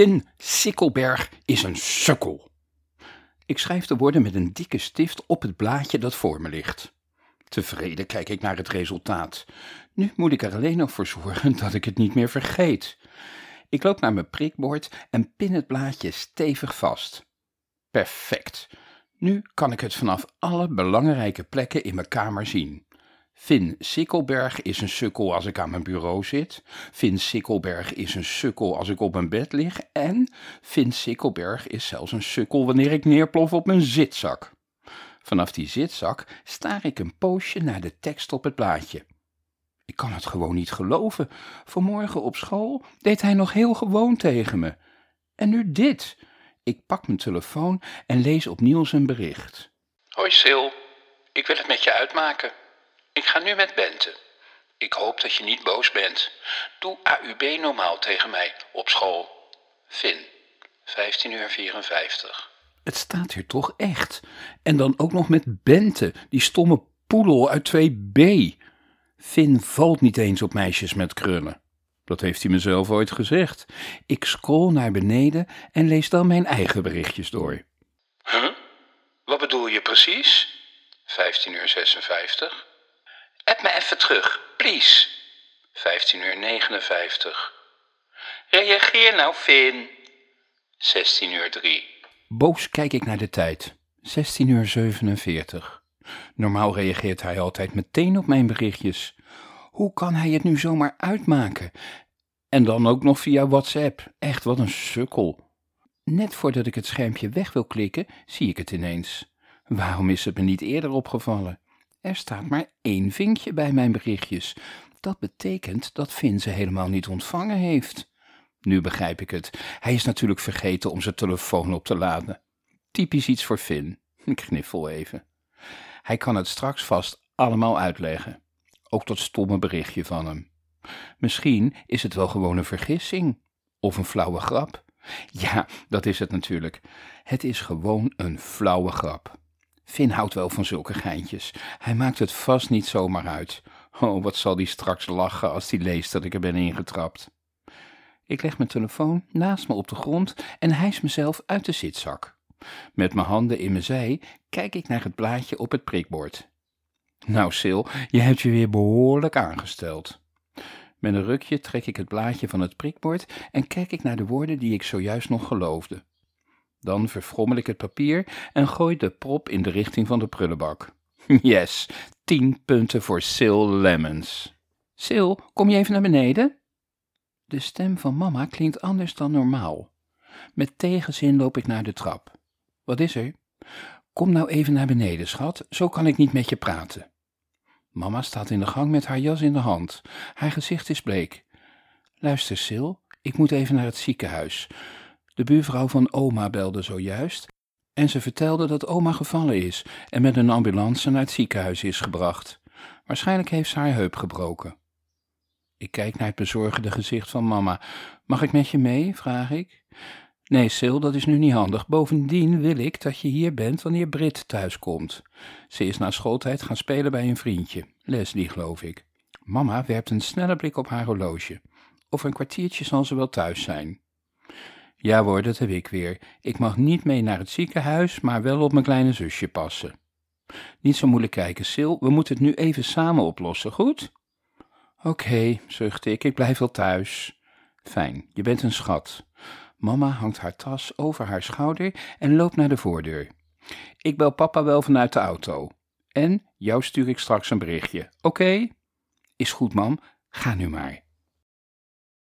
Finn Sikkelberg is een sukkel. Ik schrijf de woorden met een dikke stift op het blaadje dat voor me ligt. Tevreden kijk ik naar het resultaat. Nu moet ik er alleen nog voor zorgen dat ik het niet meer vergeet. Ik loop naar mijn prikbord en pin het blaadje stevig vast. Perfect. Nu kan ik het vanaf alle belangrijke plekken in mijn kamer zien. Finn Sikkelberg is een sukkel als ik aan mijn bureau zit. Finn Sikkelberg is een sukkel als ik op mijn bed lig. En Finn Sikkelberg is zelfs een sukkel wanneer ik neerplof op mijn zitzak. Vanaf die zitzak staar ik een poosje naar de tekst op het blaadje. Ik kan het gewoon niet geloven. Vanmorgen op school deed hij nog heel gewoon tegen me. En nu dit. Ik pak mijn telefoon en lees opnieuw zijn bericht. Hoi Sil, ik wil het met je uitmaken. Ik ga nu met Bente. Ik hoop dat je niet boos bent. Doe AUB normaal tegen mij op school. Finn, 15 uur 54. Het staat hier toch echt. En dan ook nog met Bente, die stomme poedel uit 2B. Finn valt niet eens op meisjes met krullen. Dat heeft hij mezelf ooit gezegd. Ik scroll naar beneden en lees dan mijn eigen berichtjes door. Huh? Wat bedoel je precies? 15 uur 56. Me even terug, please. 15 uur 59. Reageer nou, Finn. 16 uur 3. Boos kijk ik naar de tijd. 16 uur 47. Normaal reageert hij altijd meteen op mijn berichtjes. Hoe kan hij het nu zomaar uitmaken? En dan ook nog via WhatsApp. Echt wat een sukkel. Net voordat ik het schermpje weg wil klikken, zie ik het ineens. Waarom is het me niet eerder opgevallen? Er staat maar één vinkje bij mijn berichtjes. Dat betekent dat Finn ze helemaal niet ontvangen heeft. Nu begrijp ik het. Hij is natuurlijk vergeten om zijn telefoon op te laden. Typisch iets voor Finn. Ik gniffel even. Hij kan het straks vast allemaal uitleggen. Ook dat stomme berichtje van hem. Misschien is het wel gewoon een vergissing. Of een flauwe grap. Ja, dat is het natuurlijk. Het is gewoon een flauwe grap. Finn houdt wel van zulke geintjes. Hij maakt het vast niet zomaar uit. Oh, wat zal die straks lachen als hij leest dat ik er ben ingetrapt. Ik leg mijn telefoon naast me op de grond en hijs mezelf uit de zitzak. Met mijn handen in mijn zij kijk ik naar het blaadje op het prikbord. Nou, Sil, je hebt je weer behoorlijk aangesteld. Met een rukje trek ik het blaadje van het prikbord en kijk ik naar de woorden die ik zojuist nog geloofde. Dan verfrommel ik het papier en gooi de prop in de richting van de prullenbak. Yes, tien punten voor Sil Lemons. Sil, kom je even naar beneden? De stem van mama klinkt anders dan normaal. Met tegenzin loop ik naar de trap. Wat is er? Kom nou even naar beneden, schat, zo kan ik niet met je praten. Mama staat in de gang met haar jas in de hand. Haar gezicht is bleek. Luister, Sil, ik moet even naar het ziekenhuis. De buurvrouw van oma belde zojuist en ze vertelde dat oma gevallen is en met een ambulance naar het ziekenhuis is gebracht. Waarschijnlijk heeft ze haar heup gebroken. Ik kijk naar het bezorgde gezicht van mama. Mag ik met je mee? vraag ik. Nee, Sil, dat is nu niet handig. Bovendien wil ik dat je hier bent wanneer Brit thuiskomt. Ze is na schooltijd gaan spelen bij een vriendje, Leslie geloof ik. Mama werpt een snelle blik op haar horloge. Over een kwartiertje zal ze wel thuis zijn. Ja hoor, dat heb ik weer. Ik mag niet mee naar het ziekenhuis, maar wel op mijn kleine zusje passen. Niet zo moeilijk kijken, Sil. We moeten het nu even samen oplossen, goed? Oké, okay, zuchtte ik. Ik blijf wel thuis. Fijn, je bent een schat. Mama hangt haar tas over haar schouder en loopt naar de voordeur. Ik bel papa wel vanuit de auto. En jou stuur ik straks een berichtje. Oké? Is goed, mam. Ga nu maar.